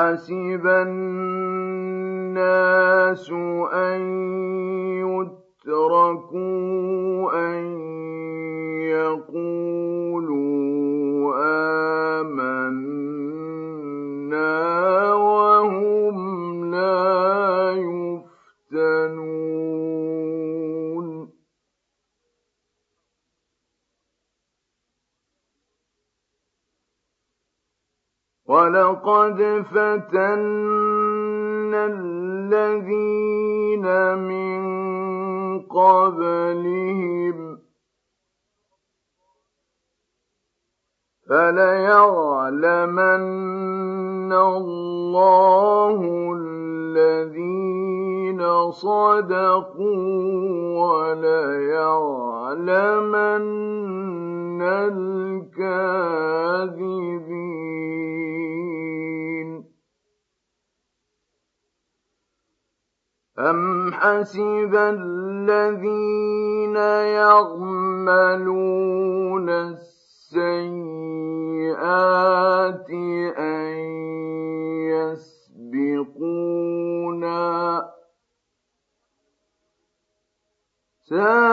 أحسب الناس أن يتركوا أن يقولوا ولقد فتنا الذين من قبلهم فليعلمن الله الذين صدقوا وليعلمن الكاذبين. أم حسب الذين يعملون السيئات So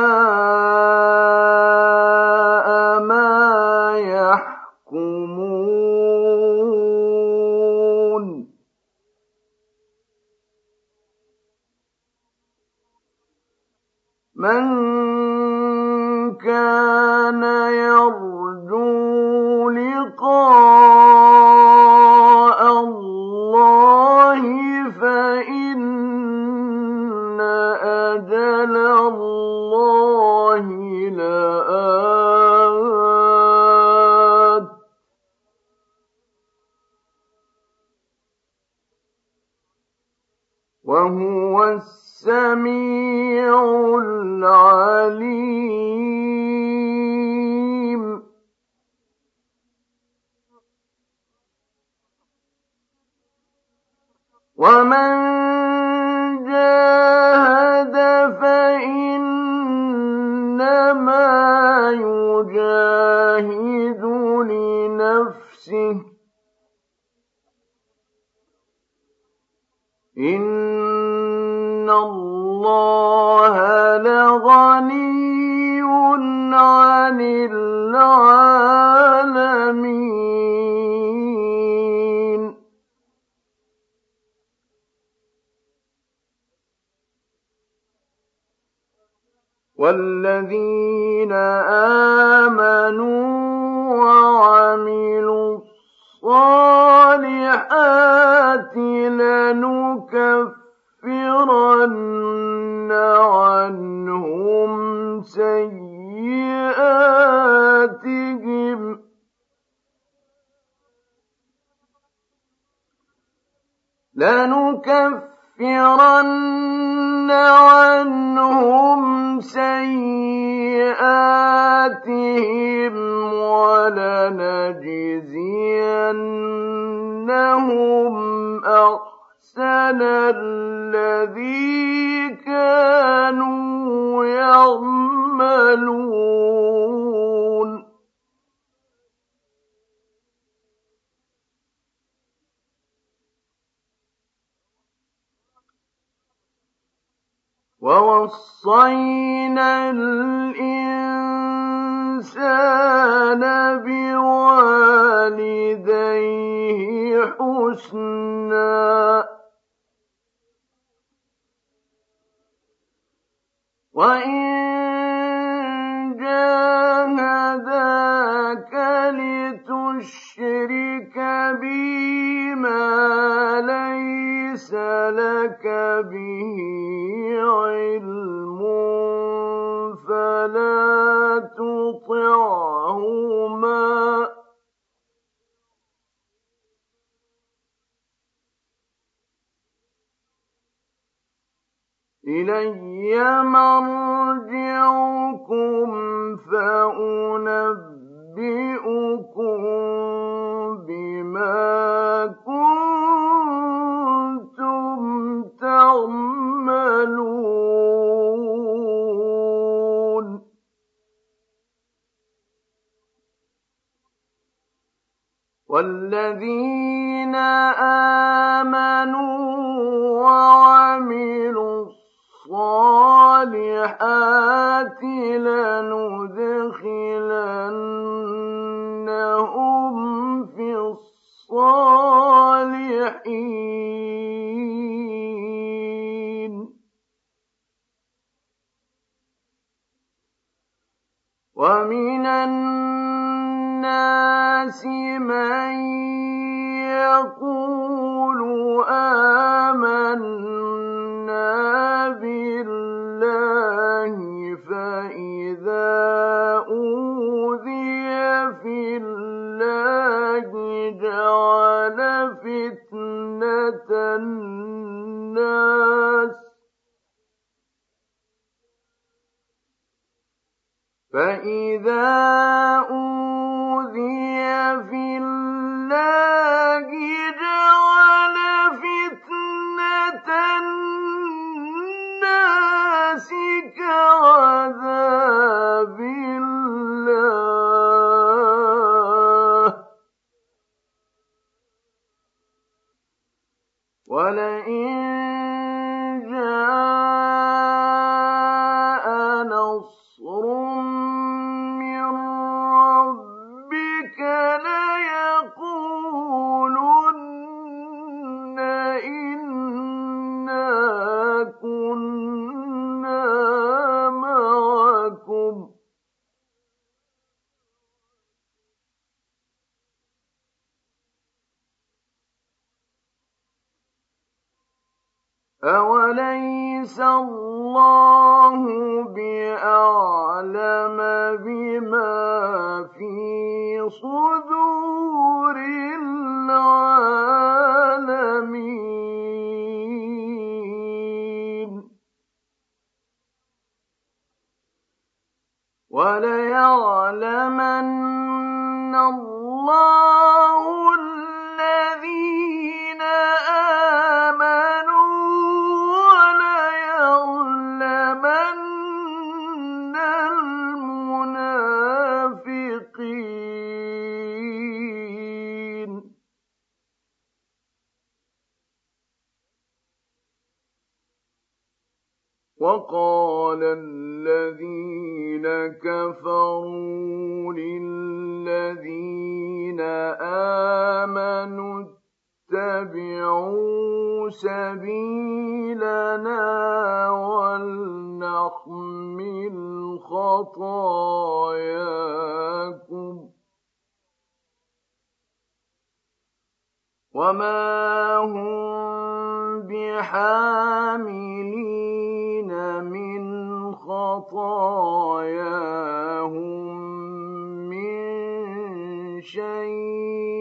شيء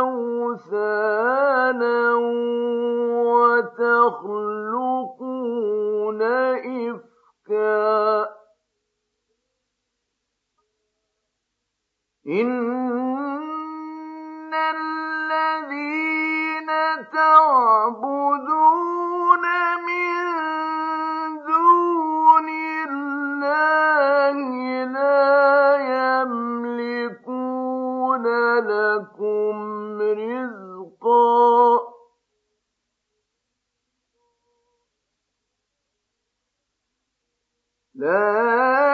أوثانا وتخلقون إفكا. إن الذين تعبدون لا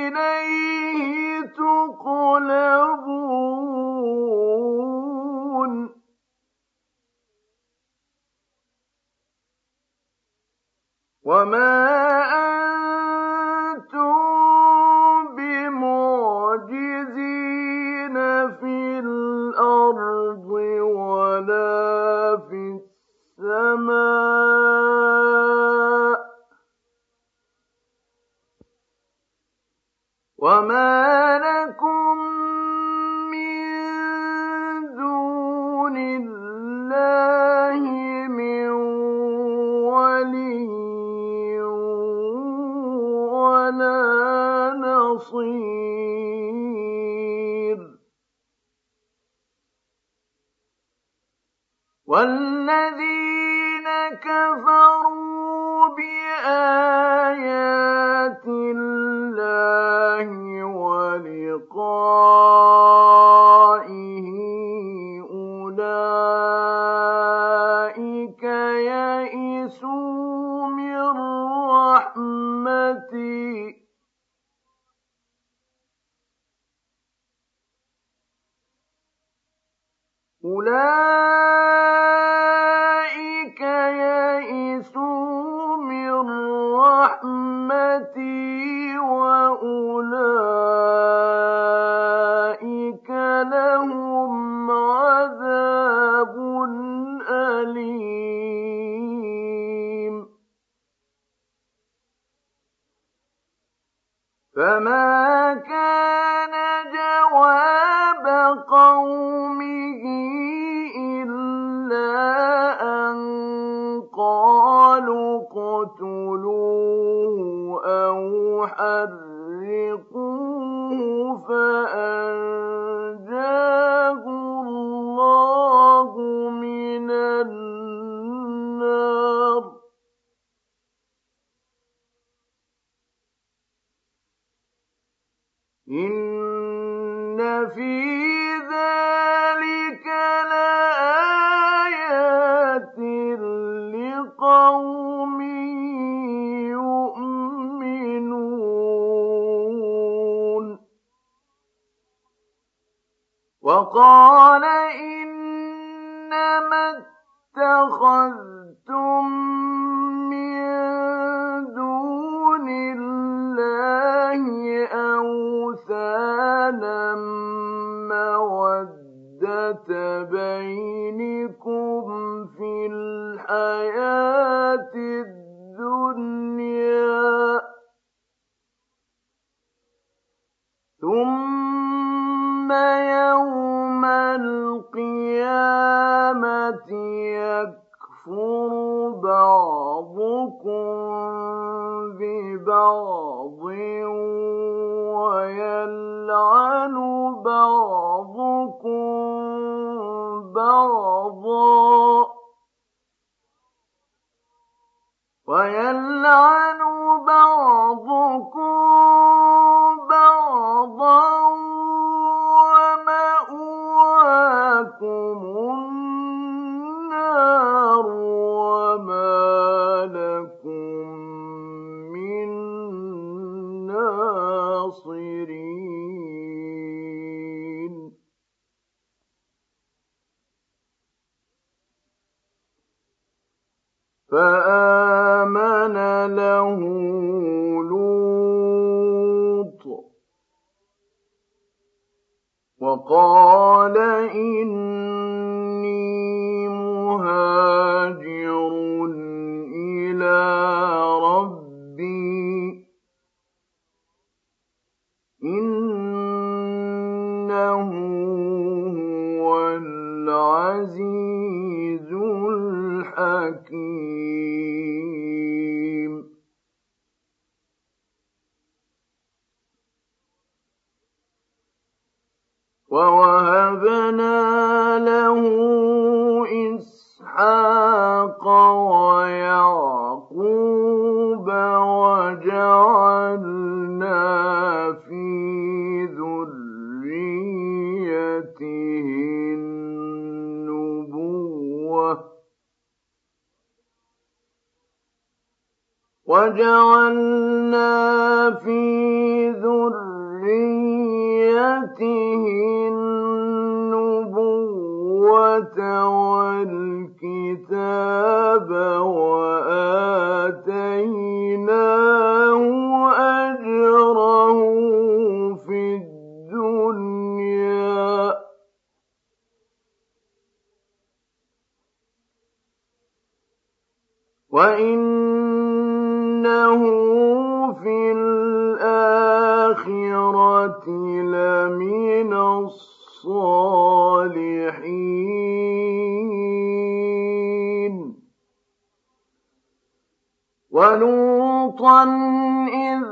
وإليه فما وقال بعضا ويلعن والكتاب وآتيناه إذ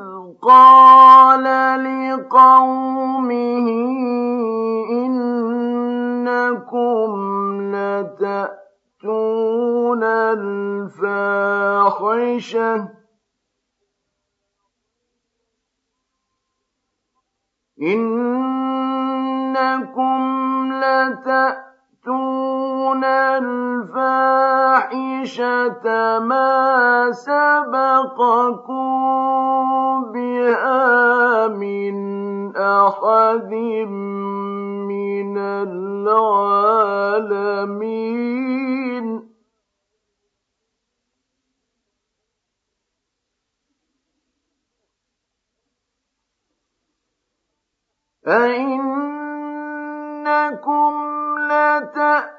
قال لقومه إنكم لتأتون الفاحشة إنكم لتأتون يَأْتُونَ مَا سَبَقَكُم بِهَا مِنْ أَحَدٍ مِنَ الْعَالَمِينَ أَإِنَّكُمْ لَتَأْتُونَ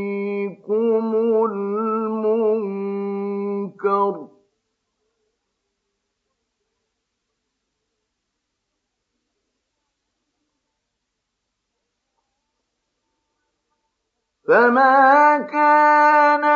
فما كان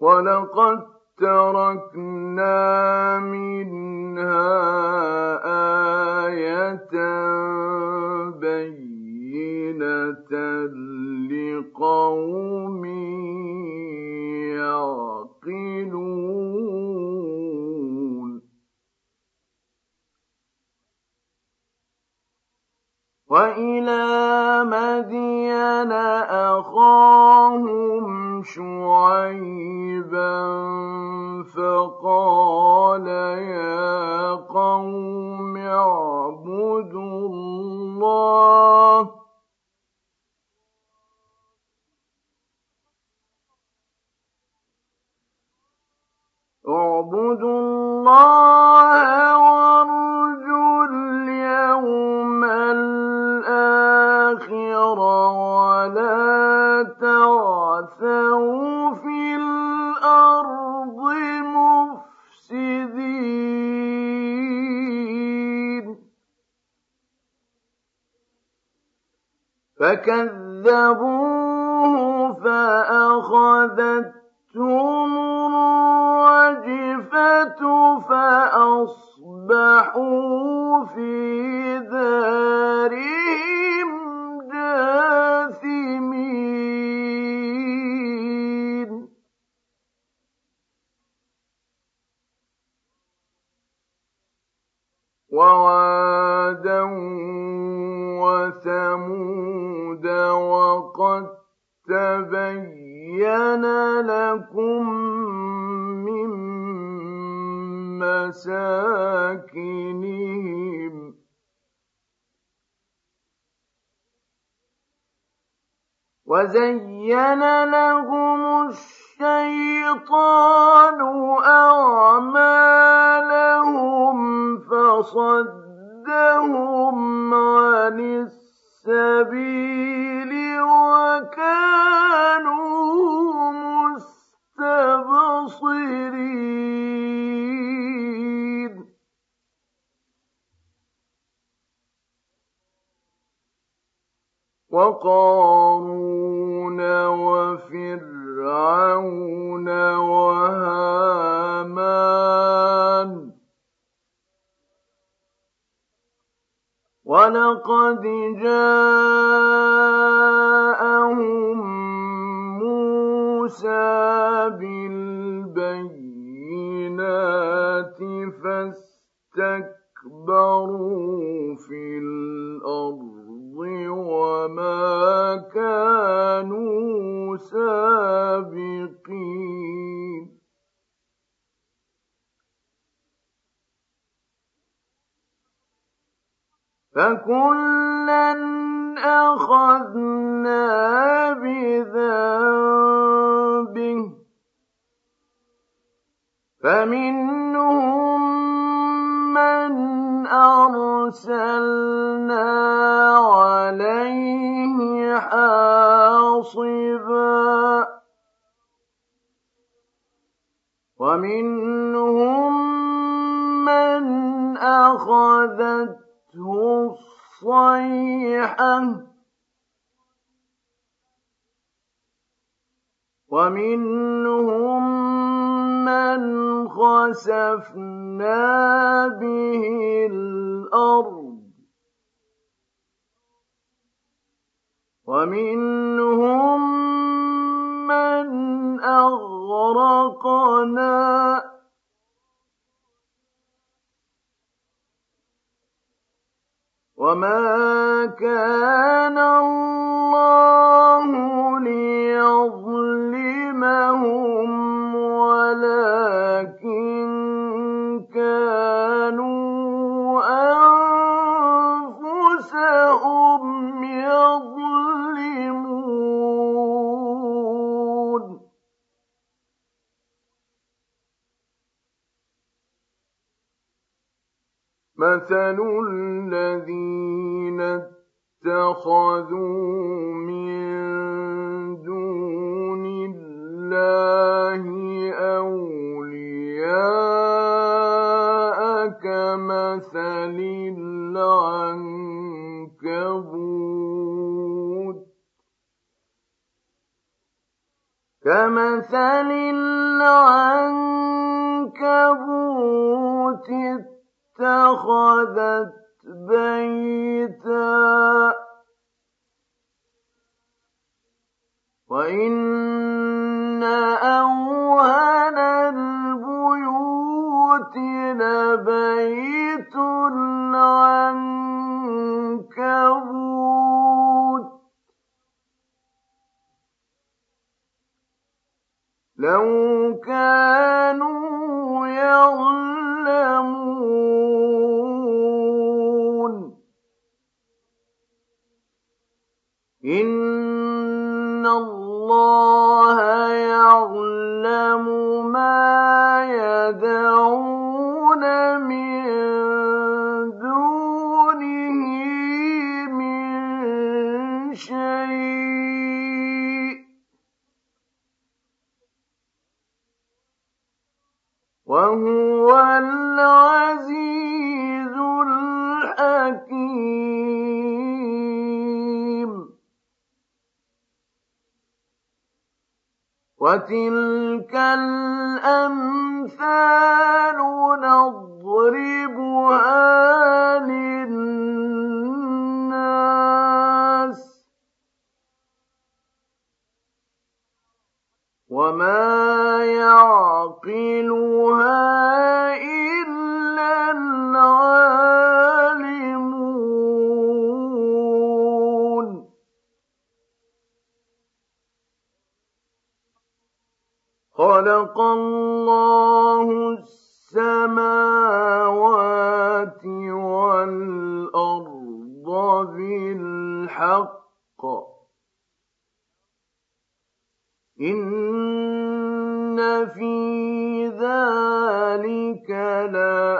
ولقد تركنا منها آية بينة لقوم يعقلون وإلى مدين أخاهم شعيبا فقال يا قوم اعبدوا الله اعبدوا الله وارجوا اليوم ولا في الأرض مفسدين فكذبوه فأخذتهم الرجفة فأصبحوا في دارهم وعادا وثمود وقد تبين لكم من مساكنهم وزين لهم الشيطان أعمالهم فصدهم عن السبيل وكانوا مستبصرين وقارون وفرعون وهامان ولقد جاءهم موسى بالبينات فاستكبروا في الأرض وما كانوا سابقين. فكلا أخذنا بذنبه فمنهم من أرسلنا عليه حاصبا. ومنهم من أخذته الصيحة. ومنهم من خسفنا به الأرض ومنهم من أغرقنا وما كان الله ليظلمهم مثل الذين اتخذوا من دون الله أولياء كمثل العنكبوت كمثل العنكبوت اتخذت بيتا. وإن أوهن البيوت لبيت العنكبوت لو وتلك الأمثال إن في ذلك لآية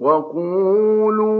وقولوا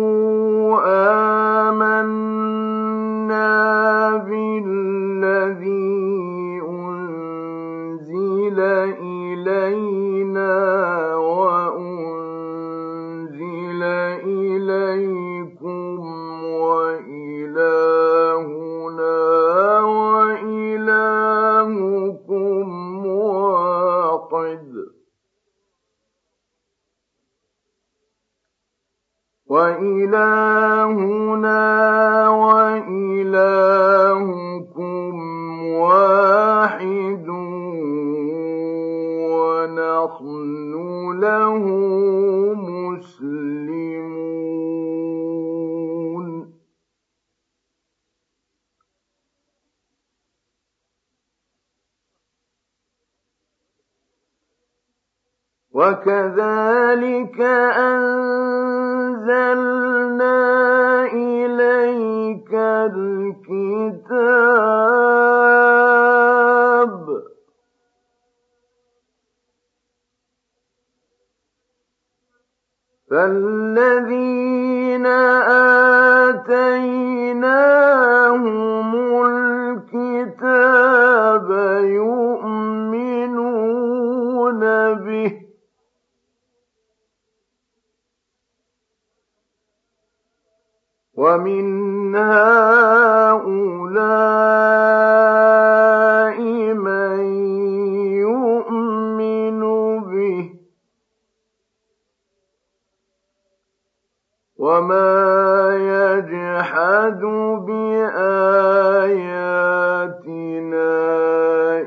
وما يجحد بآياتنا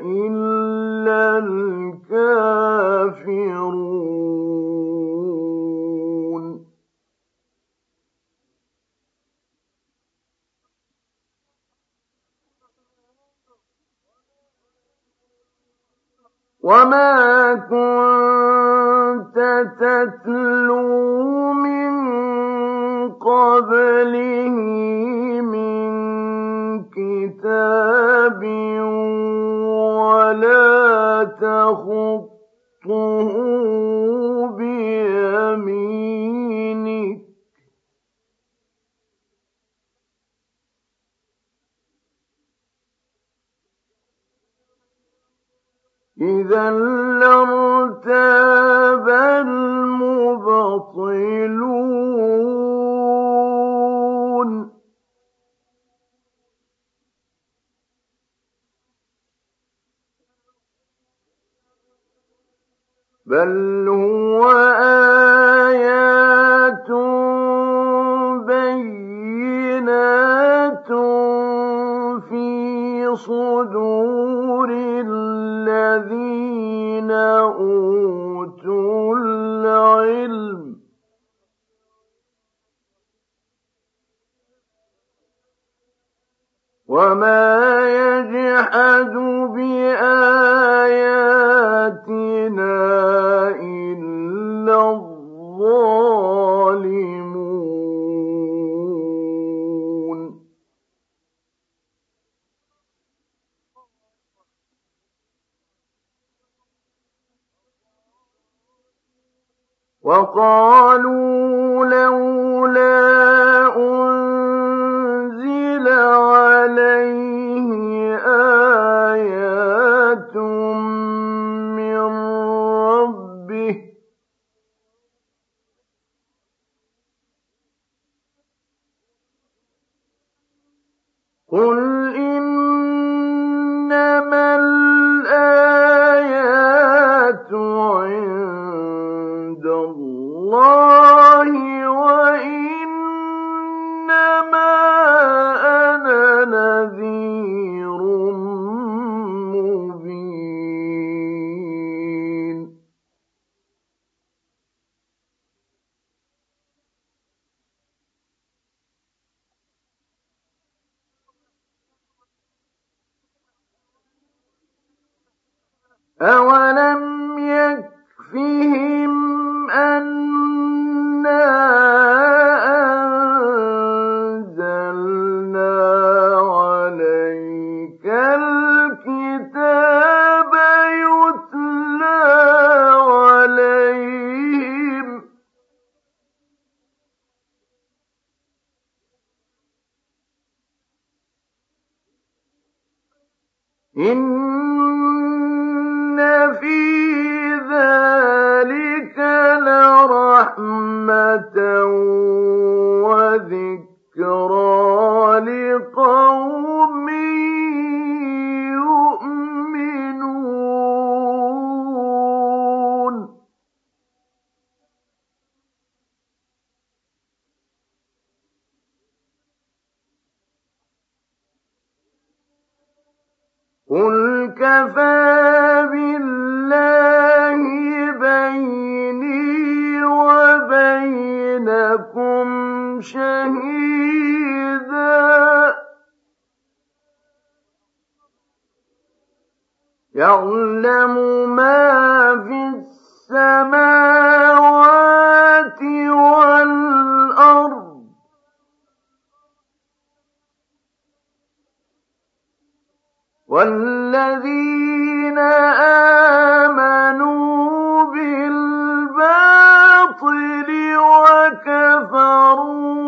إلا الكافرون وما كنت تتلون قَبْلِهِ مِن كِتَابٍ وَلَا تَخُطُّهُ بِيَمِينِكَ ۖ. إِذًا لَّارْتَابَ بل هو بينات في صدور وقالوا رحمة وذكرى لقوم يؤمنون. قل كفى لكم شهيدا. يعلم ما في السماوات والأرض. والذين آمنوا كَفَرُوا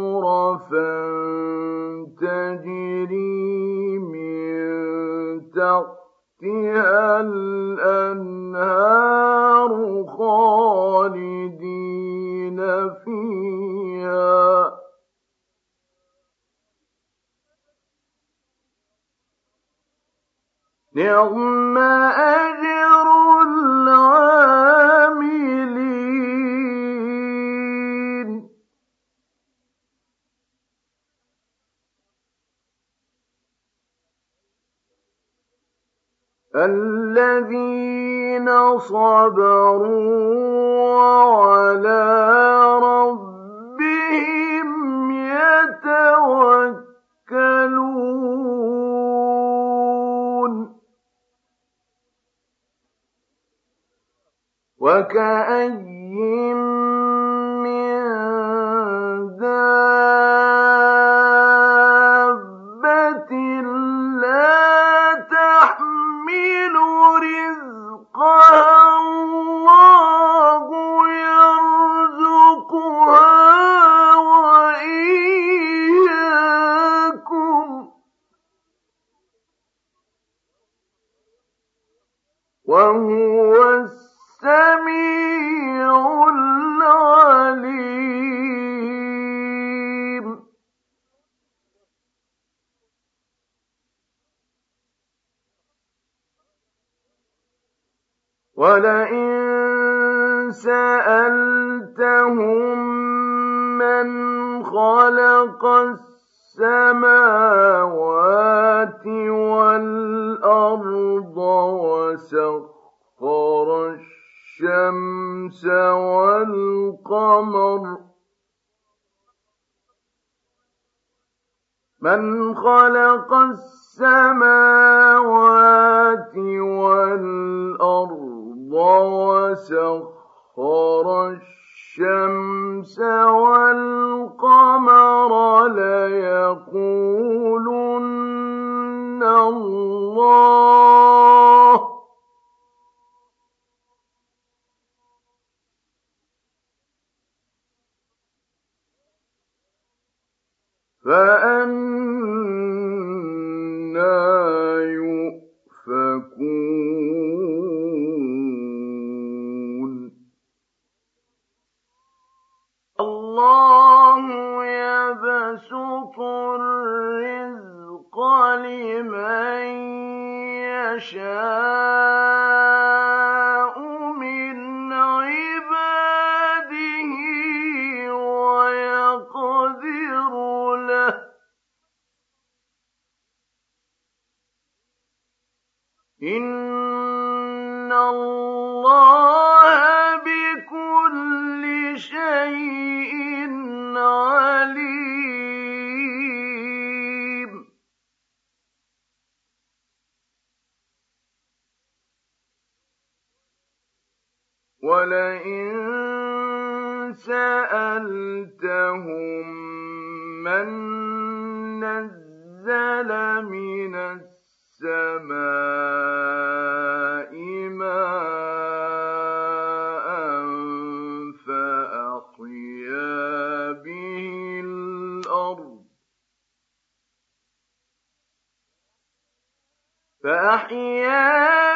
غرفا تجري من تحتها الأنهار خالدين فيها. نعم الذين صبروا وعلى ربهم يتوكلون. وكأي خلق السماوات والأرض وسخر الشمس والقمر. من خلق السماوات والأرض وسخر الشمس والقمر ليقولن الله. فأنا الرزق لمن يشاء. ولئن سألتهم من نزل من السماء ماء فأحيا به الأرض فأحيا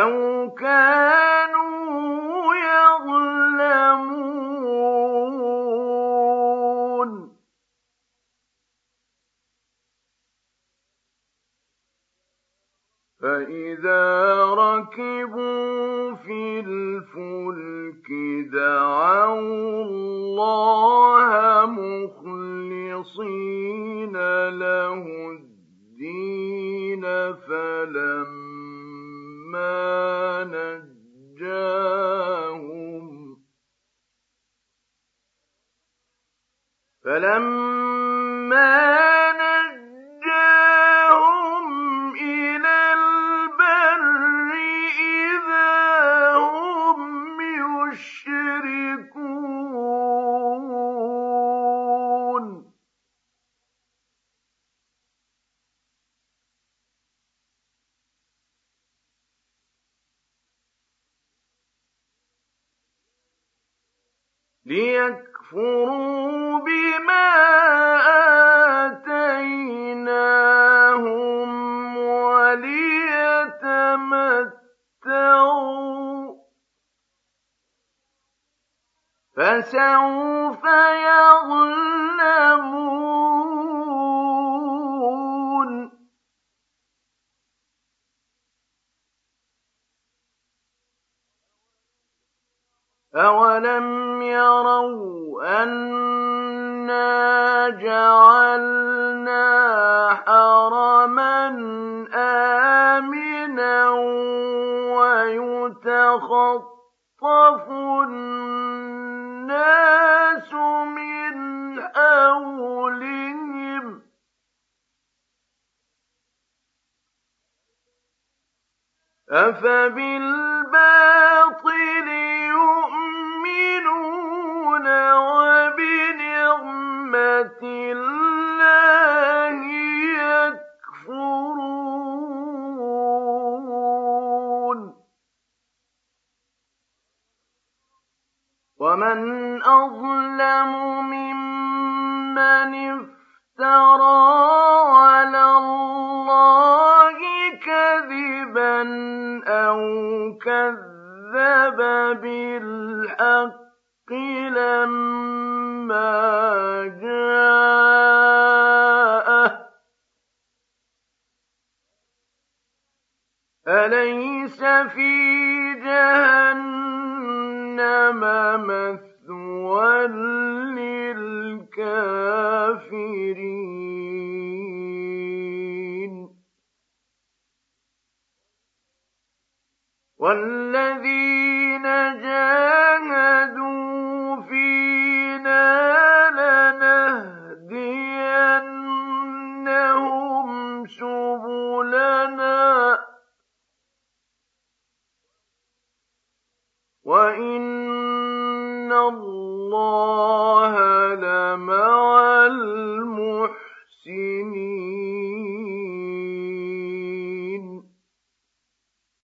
لَوْ كَانُوا وَيُتَخَطَّفُ النَّاسُ مِنْ حَوْلِهِمْ ۚ أَفَبِالْبَاطِلِ يُؤْمِنُونَ وَمَنْ أَظْلَمُ مِمَّنِ افْتَرَىٰ عَلَى اللَّهِ كَذِبًا أَوْ كَذَّبَ بِالْحَقِّ لَمَّا جَاءَهُ ۚ أَلَيْسَ فِي جَهَنَّمَ مَثْوًى لِّلْكَافِرِينَ وَالَّذِينَ جَاهَدُوا فِينَا لَنَهْدِيَنَّهُمْ سُبُلَنَا ۚ وإن الله لمع المحسنين